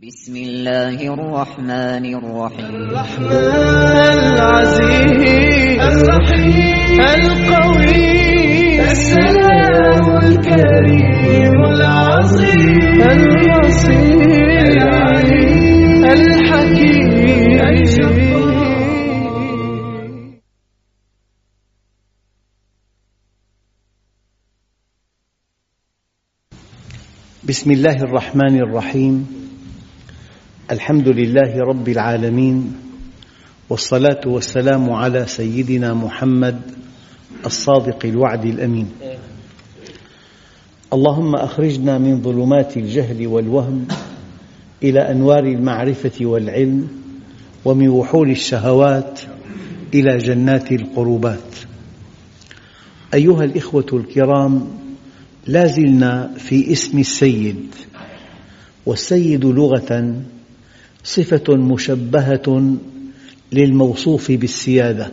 بسم الله الرحمن الرحيم. الرحمن العزيز الرحيم القوي السلام الكريم العظيم البصير العليم الحكيم. الجبار بسم الله الرحمن الرحيم. الحمد لله رب العالمين والصلاة والسلام على سيدنا محمد الصادق الوعد الأمين. اللهم أخرجنا من ظلمات الجهل والوهم إلى أنوار المعرفة والعلم ومن وحول الشهوات إلى جنات القربات. أيها الإخوة الكرام لا زلنا في اسم السيد والسيد لغة صفة مشبهة للموصوف بالسيادة.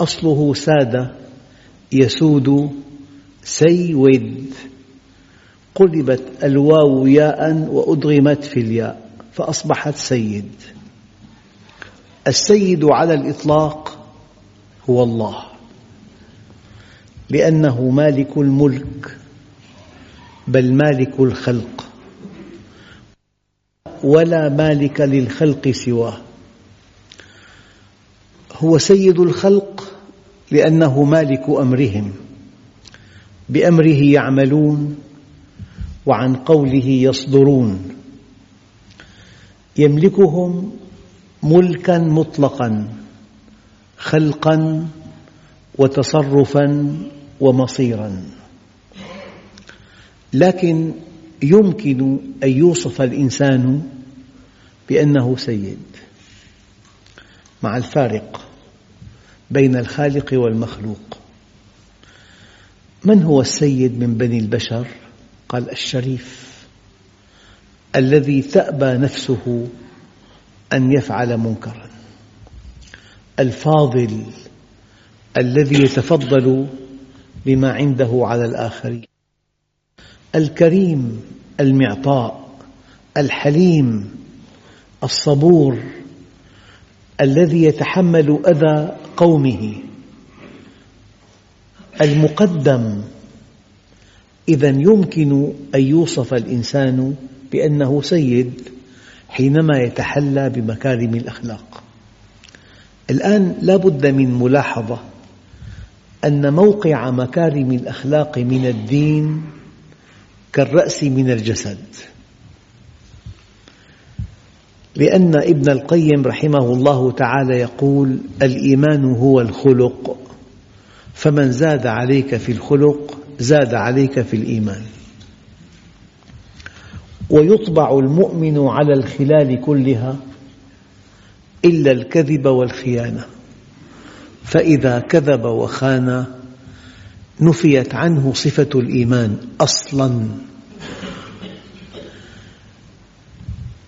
أصله ساد يسود سيود. قلبت الواو ياء وأدغمت في الياء فأصبحت سيد. السيد على الإطلاق هو الله لأنه مالك الملك بل مالك الخلق. ولا مالك للخلق سواه. هو سيد الخلق لأنه مالك أمرهم. بأمره يعملون وعن قوله يصدرون. يملكهم ملكا مطلقا خلقا وتصرفا ومصيرا. لكن يمكن أن يوصف الإنسان بأنه سيد مع الفارق بين الخالق والمخلوق. من هو السيد من بني البشر؟ قال الشريف. الذي تأبى نفسه أن يفعل منكرا. الفاضل الذي يتفضل بما عنده على الآخرين. الكريم المعطاء الحليم الصبور الذي يتحمل أذى قومه. المقدم إذا يمكن أن يوصف الإنسان بأنه سيد حينما يتحلى بمكارم الأخلاق. الآن لا بد من ملاحظة أن موقع مكارم الأخلاق من الدين كالرأس من الجسد. لأن ابن القيم رحمه الله تعالى يقول الإيمان هو الخلق فمن زاد عليك في الخلق زاد عليك في الإيمان. ويطبع المؤمن على الخلال كلها إلا الكذب والخيانة. فإذا كذب وخان نفيت عنه صفة الإيمان أصلاً.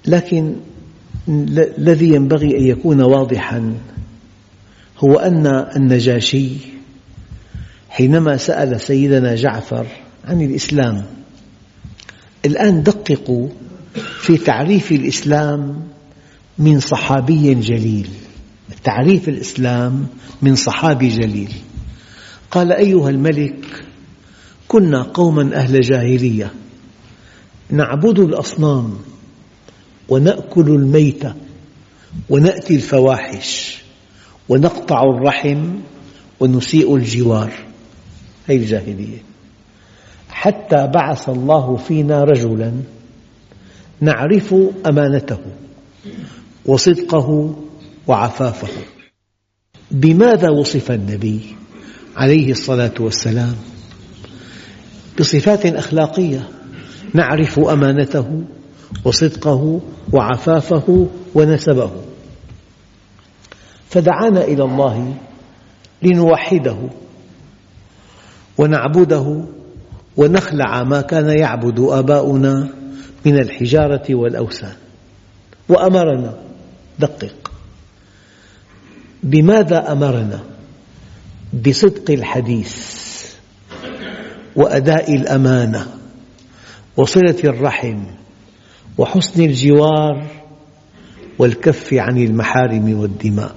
لكن الذي ينبغي أن يكون واضحاً هو أن النجاشي حينما سأل سيدنا جعفر عن الإسلام الآن دققوا في تعريف الإسلام من صحابي جليل تعريف الإسلام من صحابي جليل. قال أيها الملك كنا قوما أهل جاهلية نعبد الأصنام ونأكل الميت ونأتي الفواحش ونقطع الرحم ونسيء الجوار. هذه الجاهلية. حتى بعث الله فينا رجلا نعرف أمانته وصدقه وعفافه. بماذا وصف النبي؟ عليه الصلاة والسلام بصفات أخلاقية نعرف أمانته وصدقه وعفافه ونسبه. فدعانا إلى الله لنوحده ونعبده ونخلع ما كان يعبد آباؤنا من الحجارة والأوثان. وأمرنا دقق. بماذا أمرنا؟ بصدق الحديث وأداء الأمانة وصلة الرحم وحسن الجوار والكف عن المحارم والدماء.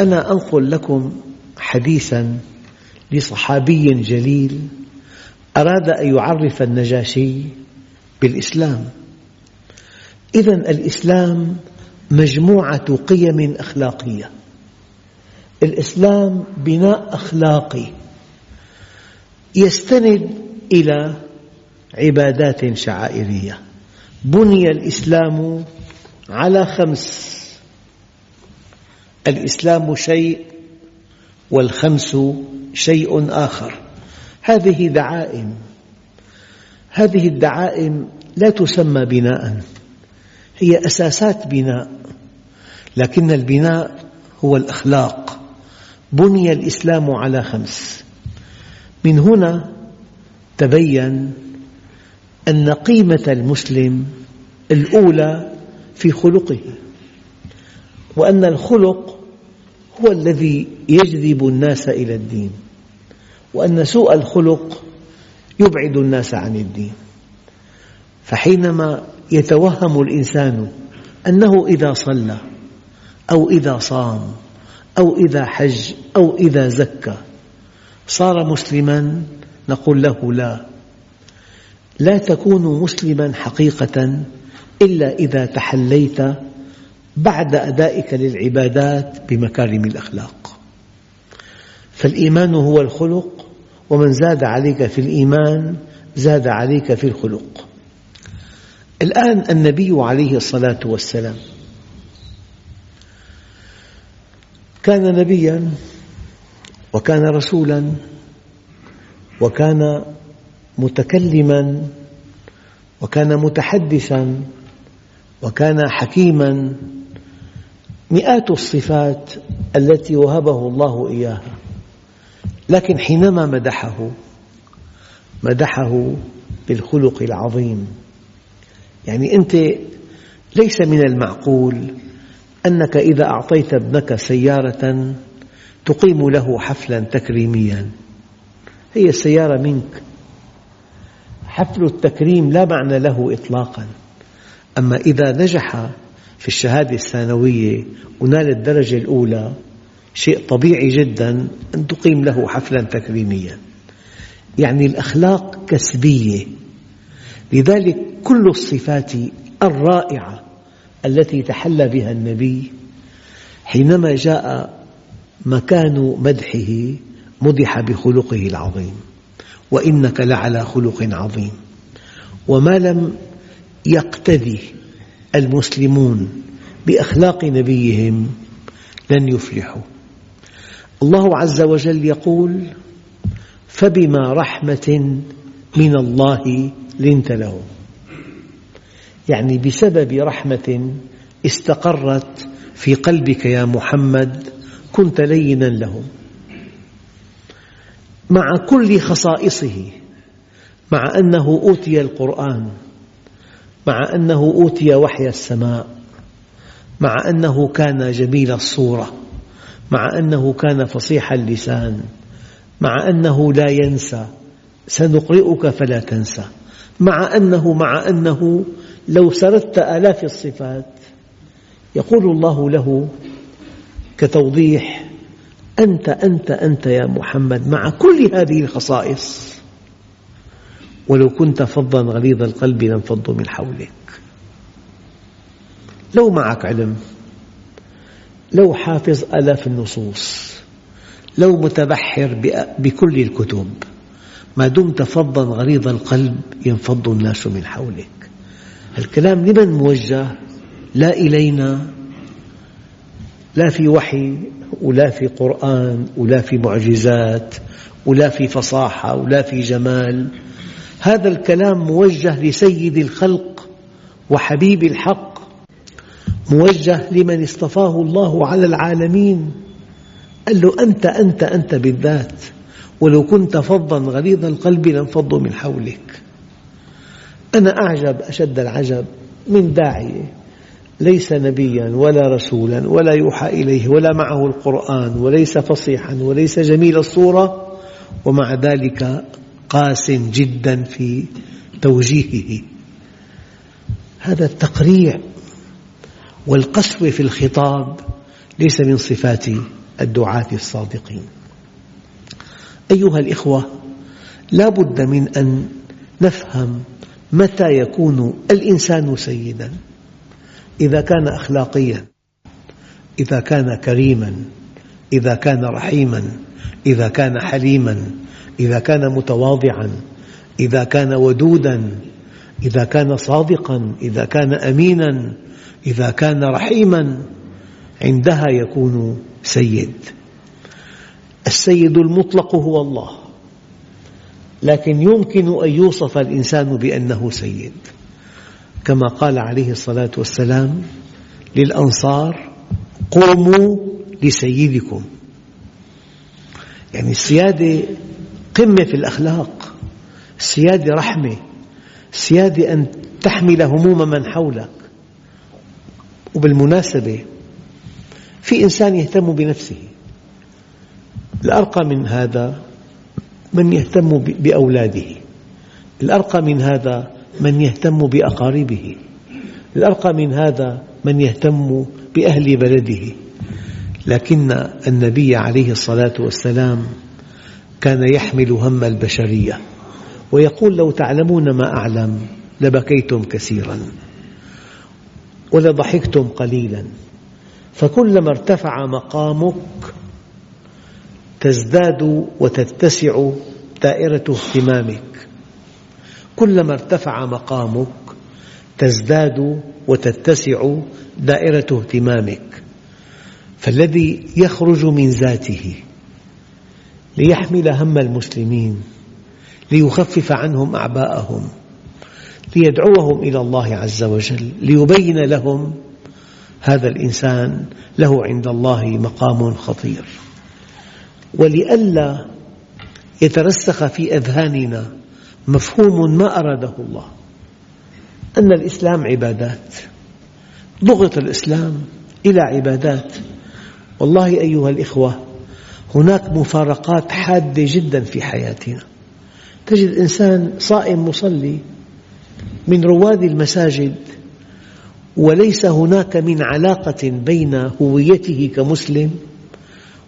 أنا أنقل لكم حديثا لصحابي جليل أراد أن يعرف النجاشي بالإسلام. إذا الإسلام مجموعة قيم أخلاقية. الإسلام بناء أخلاقي يستند إلى عبادات شعائرية. بني الإسلام على خمس. الإسلام شيء والخمس شيء آخر. هذه دعائم. هذه الدعائم لا تسمى بناء. هي أساسات بناء. لكن البناء هو الأخلاق. بني الإسلام على خمس. من هنا تبين أن قيمة المسلم الأولى في خلقه وأن الخلق هو الذي يجذب الناس إلى الدين وأن سوء الخلق يبعد الناس عن الدين. فحينما يتوهم الإنسان أنه إذا صلى أو إذا صام أو إذا حج أو إذا زكى. صار مسلما نقول له لا. لا تكون مسلما حقيقة إلا إذا تحليت بعد أدائك للعبادات بمكارم الأخلاق. فالإيمان هو الخلق ومن زاد عليك في الإيمان زاد عليك في الخلق. الآن النبي عليه الصلاة والسلام كان نبيا وكان رسولا وكان متكلما وكان متحدثا وكان حكيما مئات الصفات التي وهبه الله إياها. لكن حينما مدحه مدحه بالخلق العظيم. يعني أنت ليس من المعقول. أنك إذا أعطيت ابنك سيارة تقيم له حفلا تكريميا. هي السيارة منك. حفل التكريم لا معنى له إطلاقا. أما إذا نجح في الشهادة الثانوية ونال الدرجة الأولى شيء طبيعي جدا أن تقيم له حفلا تكريميا. يعني الأخلاق كسبية. لذلك كل الصفات الرائعة التي تحلى بها النبي حينما جاء مكان مدحه مدح بخلقه العظيم. وإنك لعلى خلق عظيم. وما لم يقتدي المسلمون بأخلاق نبيهم لن يفلحوا. الله عز وجل يقول فبما رحمة من الله لنت لهم. يعني بسبب رحمة استقرت في قلبك يا محمد كنت لينا لهم. مع كل خصائصه مع أنه أوتي القرآن مع أنه أوتي وحي السماء مع أنه كان جميل الصورة مع أنه كان فصيح اللسان مع أنه لا ينسى سنقرئك فلا تنسى مع أنه مع أنه لو سردت آلاف الصفات يقول الله له كتوضيح أنت أنت أنت يا محمد مع كل هذه الخصائص. ولو كنت فظا غليظ القلب لانفضوا من حولك. لو معك علم لو حافظ آلاف النصوص لو متبحر بكل الكتب ما دمت فظا غليظ القلب ينفض الناس من حولك. الكلام لمن موجه؟ لا إلينا. لا في وحي ولا في قرآن ولا في معجزات ولا في فصاحة ولا في جمال. هذا الكلام موجه لسيد الخلق وحبيب الحق موجه لمن اصطفاه الله على العالمين. قال له أنت أنت أنت بالذات ولو كنت فظا غليظ القلب لانفضوا من حولك. أنا أعجب أشد العجب من داعية ليس نبيا ولا رسولا ولا يوحى إليه ولا معه القرآن وليس فصيحا وليس جميل الصورة ومع ذلك قاس جدا في توجيهه. هذا التقريع والقسوة في الخطاب ليس من صفات الدعاة الصادقين. أيها الإخوة لا بد من أن نفهم متى يكون الإنسان سيداً؟ إذا كان أخلاقياً إذا كان كريماً إذا كان رحيماً إذا كان حليماً إذا كان متواضعاً إذا كان ودوداً إذا كان صادقاً إذا كان أميناً إذا كان رحيماً عندها يكون سيد. السيد المطلق هو الله. لكن يمكن أن يوصف الإنسان بأنه سيد. كما قال عليه الصلاة والسلام للأنصار قوموا لسيدكم. يعني السيادة قمة في الأخلاق السيادة رحمة السيادة أن تحمل هموم من حولك. وبالمناسبة في إنسان يهتم بنفسه. الأرقى من هذا من يهتم بأولاده. الأرقى من هذا من يهتم بأقاربه. الأرقى من هذا من يهتم بأهل بلده. لكن النبي عليه الصلاة والسلام كان يحمل هم البشرية. ويقول لو تعلمون ما أعلم لبكيتم كثيرا. ولضحكتم قليلا. فكلما ارتفع مقامك تزداد وتتسع دائرة اهتمامك. كلما ارتفع مقامك تزداد وتتسع دائرة اهتمامك. فالذي يخرج من ذاته ليحمل هم المسلمين ليخفف عنهم أعباءهم ليدعوهم إلى الله عز وجل ليبين لهم هذا الإنسان له عند الله مقام خطير. ولئلا يترسخ في أذهاننا مفهوم ما أراده الله. أن الإسلام عبادات ضغط الإسلام إلى عبادات. والله أيها الإخوة هناك مفارقات حادة جدا في حياتنا. تجد إنسان صائم مصلي من رواد المساجد وليس هناك من علاقة بين هويته كمسلم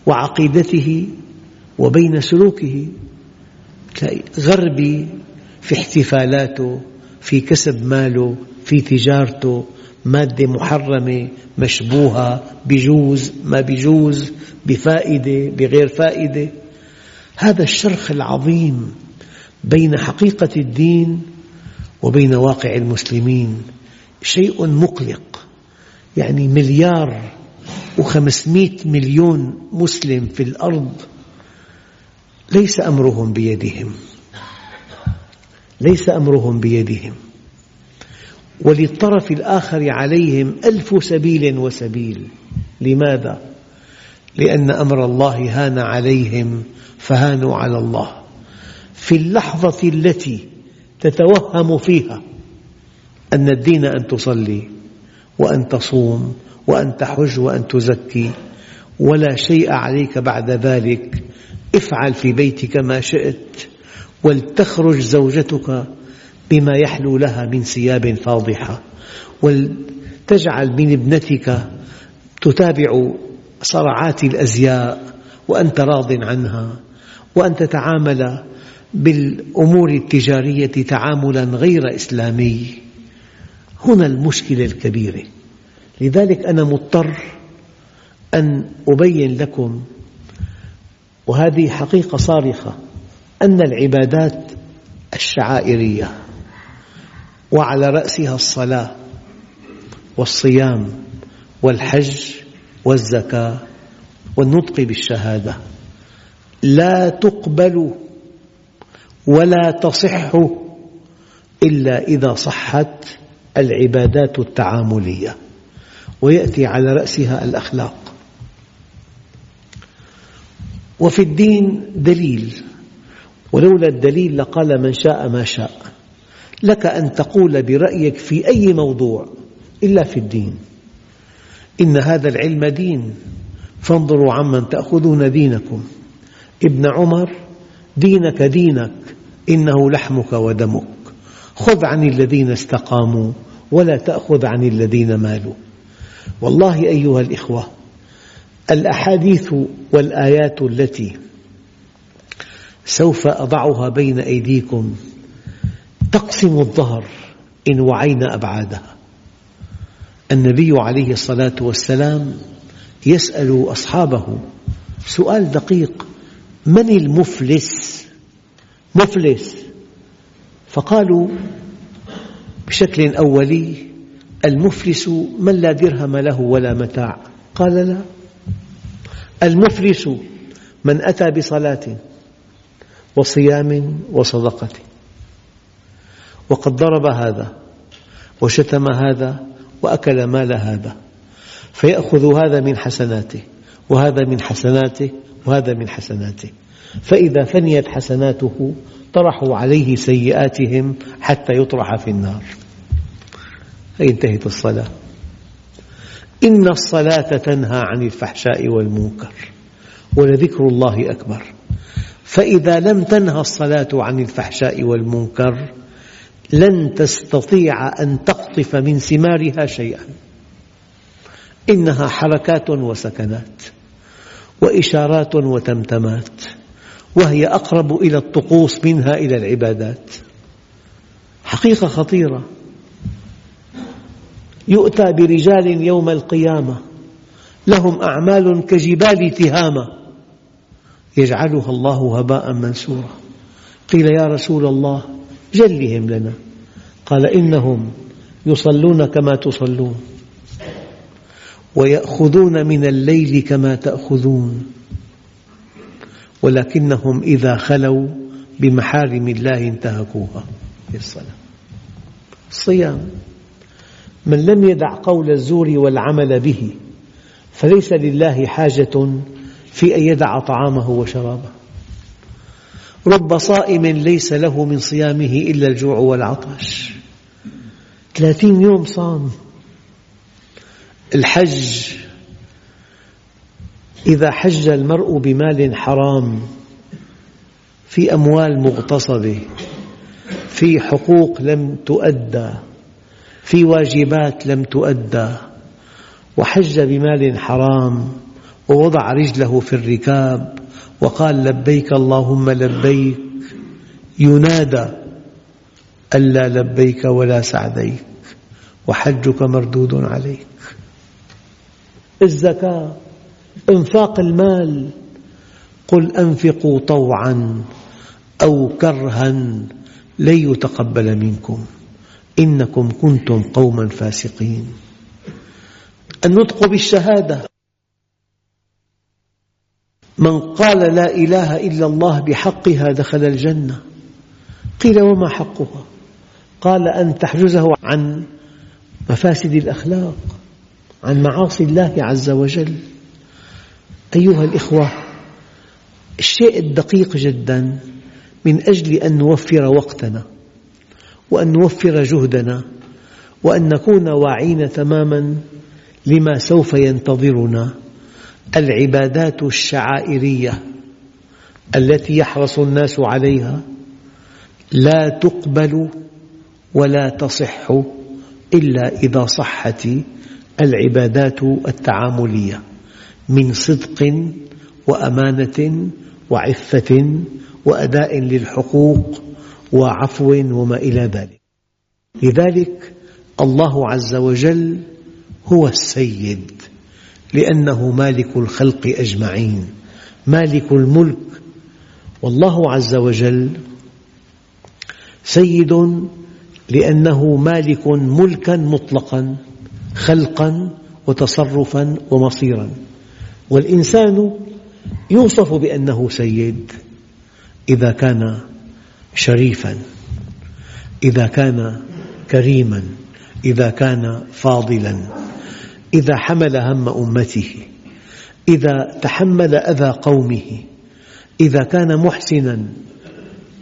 وعقيدته وبين سلوكه غربي في احتفالاته في كسب ماله في تجارته مادة محرمة مشبوهة بجوز ما بجوز بفائدة بغير فائدة. هذا الشرخ العظيم بين حقيقة الدين وبين واقع المسلمين. شيء مقلق يعني مليار وخمسمئة مليون مسلم في الأرض ليس أمرهم بيدهم. ليس أمرهم بيدهم. وللطرف الآخر عليهم ألف سبيل وسبيل. لماذا؟ لأن أمر الله هان عليهم فهانوا على الله. في اللحظة التي تتوهم فيها أن الدين أن تصلي وأن تصوم وأن تحج وأن تزكي ولا شيء عليك بعد ذلك. افعل في بيتك ما شئت ولتخرج زوجتك بما يحلو لها من ثياب فاضحة. ولتجعل من ابنتك تتابع صرعات الأزياء وأنت راض عنها. وأن تتعامل بالأمور التجارية تعاملا غير إسلامي. هنا المشكلة الكبيرة. لذلك أنا مضطر أن أبين لكم وهذه حقيقة صارخة أن العبادات الشعائرية وعلى رأسها الصلاة والصيام والحج والزكاة والنطق بالشهادة لا تقبل ولا تصح إلا إذا صحت العبادات التعاملية ويأتي على رأسها الأخلاق. وفي الدين دليل ولولا الدليل لقال من شاء ما شاء. لك أن تقول برأيك في أي موضوع إلا في الدين. إن هذا العلم دين فانظروا عمن تأخذون دينكم. ابن عمر دينك دينك إنه لحمك ودمك. خذ عن الذين استقاموا ولا تأخذ عن الذين مالوا. والله أيها الإخوة الأحاديث والآيات التي سوف أضعها بين أيديكم تقسم الظهر إن وعينا أبعادها. النبي عليه الصلاة والسلام يسأل أصحابه سؤال دقيق من المفلس؟ مفلس. فقالوا بشكل أولي المفلس من لا درهم له ولا متاع. قال لا. المفلس من أتى بصلاة وصيام وصدقة. وقد ضرب هذا وشتم هذا وأكل مال هذا فيأخذ هذا من حسناته وهذا من حسناته وهذا من حسناته. فإذا فنيت حسناته طرحوا عليه سيئاتهم حتى يطرح في النار. انتهت الصلاة. إن الصلاة تنهى عن الفحشاء والمنكر ولذكر الله أكبر. فإذا لم تنهى الصلاة عن الفحشاء والمنكر لن تستطيع أن تقطف من ثمارها شيئا. إنها حركات وسكنات وإشارات وتمتمات. وهي أقرب إلى الطقوس منها إلى العبادات. حقيقة خطيرة. يؤتى برجال يوم القيامة لهم أعمال كجبال تهامة. يجعلها الله هباء منثورا. قيل يا رسول الله جلهم لنا. قال إنهم يصلون كما تصلون ويأخذون من الليل كما تأخذون. ولكنهم إذا خلوا بمحارم الله انتهكوها. الصلاة. الصيام من لم يدع قول الزور والعمل به فليس لله حاجة في أن يدع طعامه وشرابه. رب صائم ليس له من صيامه إلا الجوع والعطش. ثلاثين يوم صام. الحج إذا حج المرء بمال حرام في أموال مغتصبة في حقوق لم تؤدى في واجبات لم تؤدى وحج بمال حرام ووضع رجله في الركاب وقال لبيك اللهم لبيك ينادى ألا لبيك ولا سعديك وحجك مردود عليك. الزكاة انفاق المال. قل أنفقوا طوعا أو كرها لن يتقبل منكم. إنكم كنتم قوما فاسقين. النطق بالشهادة. من قال لا إله إلا الله بحقها دخل الجنة. قيل وما حقها؟ قال أن تحجزه عن مفاسد الأخلاق عن معاصي الله عز وجل. أيها الإخوة الشيء الدقيق جدا من أجل أن نوفر وقتنا وأن نوفر جهدنا وأن نكون واعين تماما لما سوف ينتظرنا العبادات الشعائرية التي يحرص الناس عليها لا تقبل ولا تصح إلا إذا صحت العبادات التعاملية. من صدق وأمانة وعفة وأداء للحقوق وعفو وما إلى ذلك. لذلك الله عز وجل هو السيد لأنه مالك الخلق أجمعين مالك الملك والله عز وجل سيد لأنه مالك ملكا مطلقا خلقا وتصرفا ومصيرا. والإنسان يوصف بأنه سيد إذا كان شريفا إذا كان كريما إذا كان فاضلا إذا حمل هم أمته إذا تحمل أذى قومه إذا كان محسنا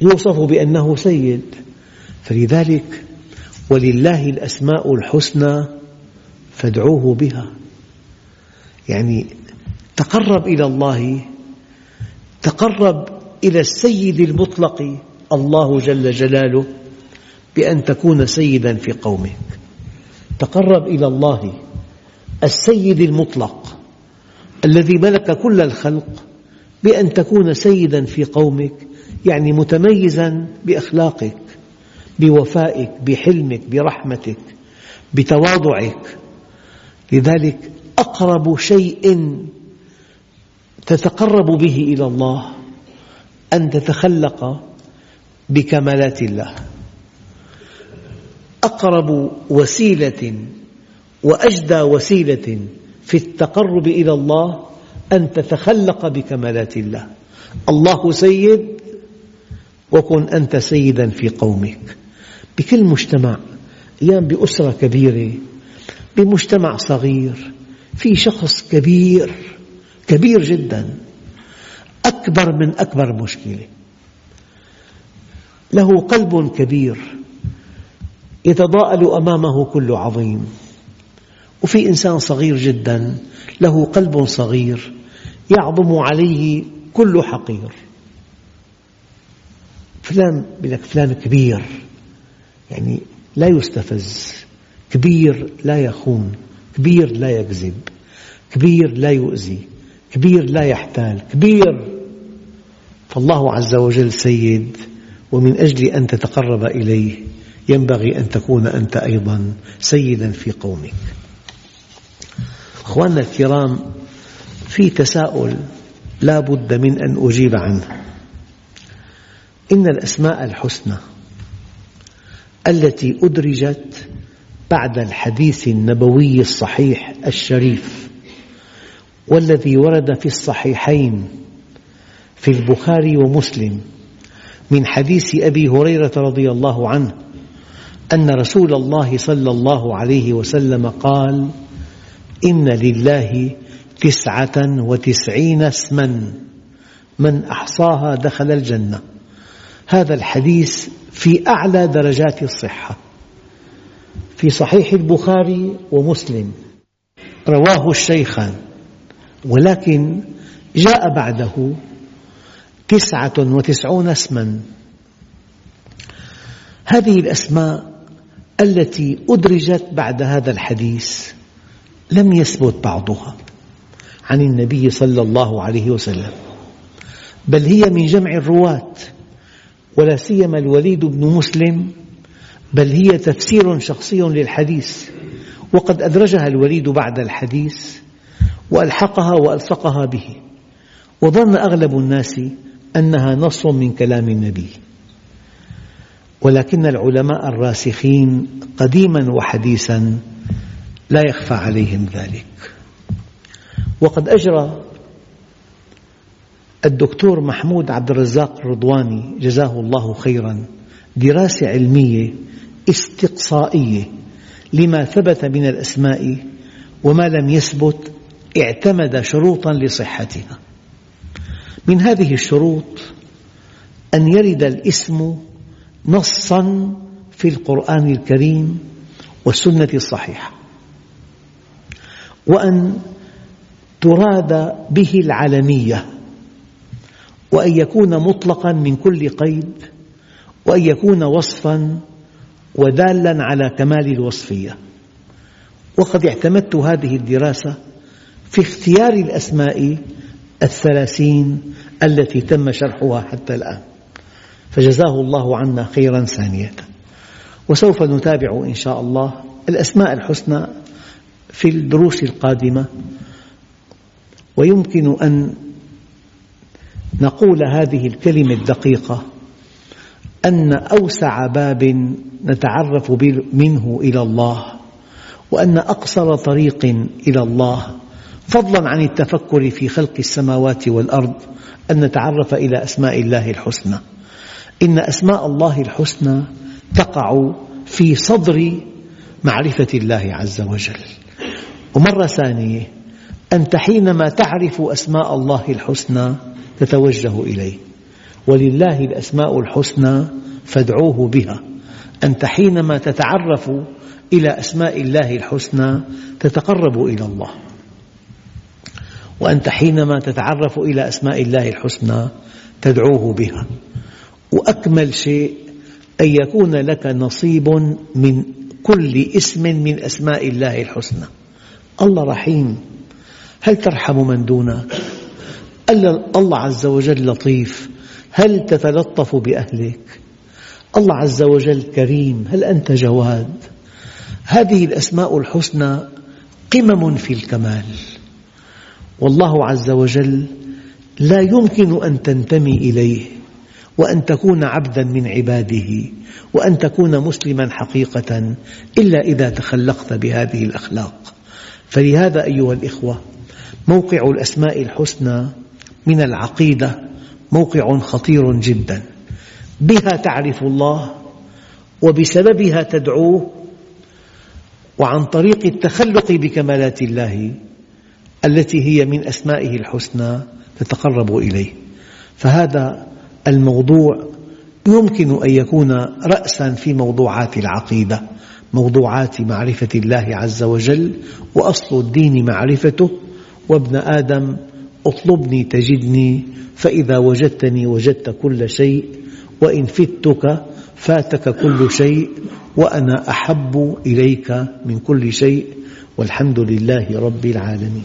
يوصف بأنه سيد. فلذلك ولله الأسماء الحسنى فادعوه بها. يعني تقرب إلى الله تقرب إلى السيد المطلق الله جل جلاله بأن تكون سيدا في قومك. تقرب إلى الله السيد المطلق الذي ملك كل الخلق بأن تكون سيدا في قومك يعني متميزا بأخلاقك بوفائك بحلمك برحمتك بتواضعك. لذلك أقرب شيء تتقرب به إلى الله أن تتخلق بكمالات الله. أقرب وسيلة وأجدى وسيلة في التقرب إلى الله أن تتخلق بكمالات الله. الله سيد وكن أنت سيدا في قومك. بكل مجتمع أيام بأسرة كبيرة بمجتمع صغير في شخص كبير كبير جدا. أكبر من أكبر مشكلة. له قلب كبير. يتضاءل أمامه كل عظيم. وفي إنسان صغير جدا له قلب صغير. يعظم عليه كل حقير. فلان لك فلان كبير. يعني لا يستفز. كبير لا يخون. كبير لا يكذب. كبير لا يؤذي. كبير لا يحتال كبير. فالله عز وجل سيد ومن أجل أن تتقرب إليه ينبغي أن تكون أنت أيضا سيدا في قومك. أخواننا الكرام في تساؤل لا بد من أن أجيب عنه. إن الأسماء الحسنى التي أدرجت بعد الحديث النبوي الصحيح الشريف والذي ورد في الصحيحين في البخاري ومسلم من حديث أبي هريرة رضي الله عنه أن رسول الله صلى الله عليه وسلم قال إن لله تسعة وتسعين اسما من أحصاها دخل الجنة. هذا الحديث في أعلى درجات الصحة. في صحيح البخاري ومسلم. رواه الشيخان. ولكن جاء بعده تسعة وتسعون اسما. هذه الأسماء التي أدرجت بعد هذا الحديث لم يثبت بعضها عن النبي صلى الله عليه وسلم بل هي من جمع الرواة ولا سيما الوليد بن مسلم بل هي تفسير شخصي للحديث وقد أدرجها الوليد بعد الحديث. وألحقها وألصقها به. وظن أغلب الناس أنها نص من كلام النبي. ولكن العلماء الراسخين قديما وحديثا لا يخفى عليهم ذلك. وقد أجرى الدكتور محمود عبد الرزاق الرضواني جزاه الله خيرا دراسة علمية استقصائية لما ثبت من الأسماء وما لم يثبت اعتمد شروطا لصحتها من هذه الشروط أن يرد الاسم نصا في القرآن الكريم والسنة الصحيحة وأن تراد به العلمية وأن يكون مطلقا من كل قيد وأن يكون وصفا ودالا على كمال الوصفية. وقد اعتمدت هذه الدراسة في اختيار الأسماء الثلاثين التي تم شرحها حتى الآن. فجزاه الله عنا خيرا ثانية. وسوف نتابع إن شاء الله الأسماء الحسنى في الدروس القادمة. ويمكن أن نقول هذه الكلمة الدقيقة أن أوسع باب نتعرف منه إلى الله وأن أقصر طريق إلى الله فضلا عن التفكر في خلق السماوات والأرض أن نتعرف إلى أسماء الله الحسنى. إن أسماء الله الحسنى تقع في صدر معرفة الله عز وجل. ومرة ثانية أنت حينما تعرف أسماء الله الحسنى تتوجه إليه. ولله الأسماء الحسنى فادعوه بها. أنت حينما تتعرف إلى أسماء الله الحسنى تتقرب إلى الله. وأنت حينما تتعرف إلى أسماء الله الحسنى تدعوه بها وأكمل شيء أن يكون لك نصيب من كل اسم من أسماء الله الحسنى الله رحيم هل ترحم من دونك؟ الله عز وجل لطيف هل تتلطف بأهلك؟ الله عز وجل كريم هل أنت جواد؟ هذه الأسماء الحسنى قمم في الكمال والله عز وجل لا يمكن أن تنتمي إليه وأن تكون عبدا من عباده وأن تكون مسلما حقيقة إلا إذا تخلقت بهذه الأخلاق. فلهذا أيها الإخوة موقع الأسماء الحسنى من العقيدة موقع خطير جدا. بها تعرف الله وبسببها تدعوه وعن طريق التخلق بكمالات الله التي هي من أسمائه الحسنى تتقرب إليه. فهذا الموضوع يمكن أن يكون رأسا في موضوعات العقيدة موضوعات معرفة الله عز وجل وأصل الدين معرفته. وابن آدم اطلبني تجدني فإذا وجدتني وجدت كل شيء وإن فتك فاتك كل شيء وأنا أحب إليك من كل شيء والحمد لله رب العالمين.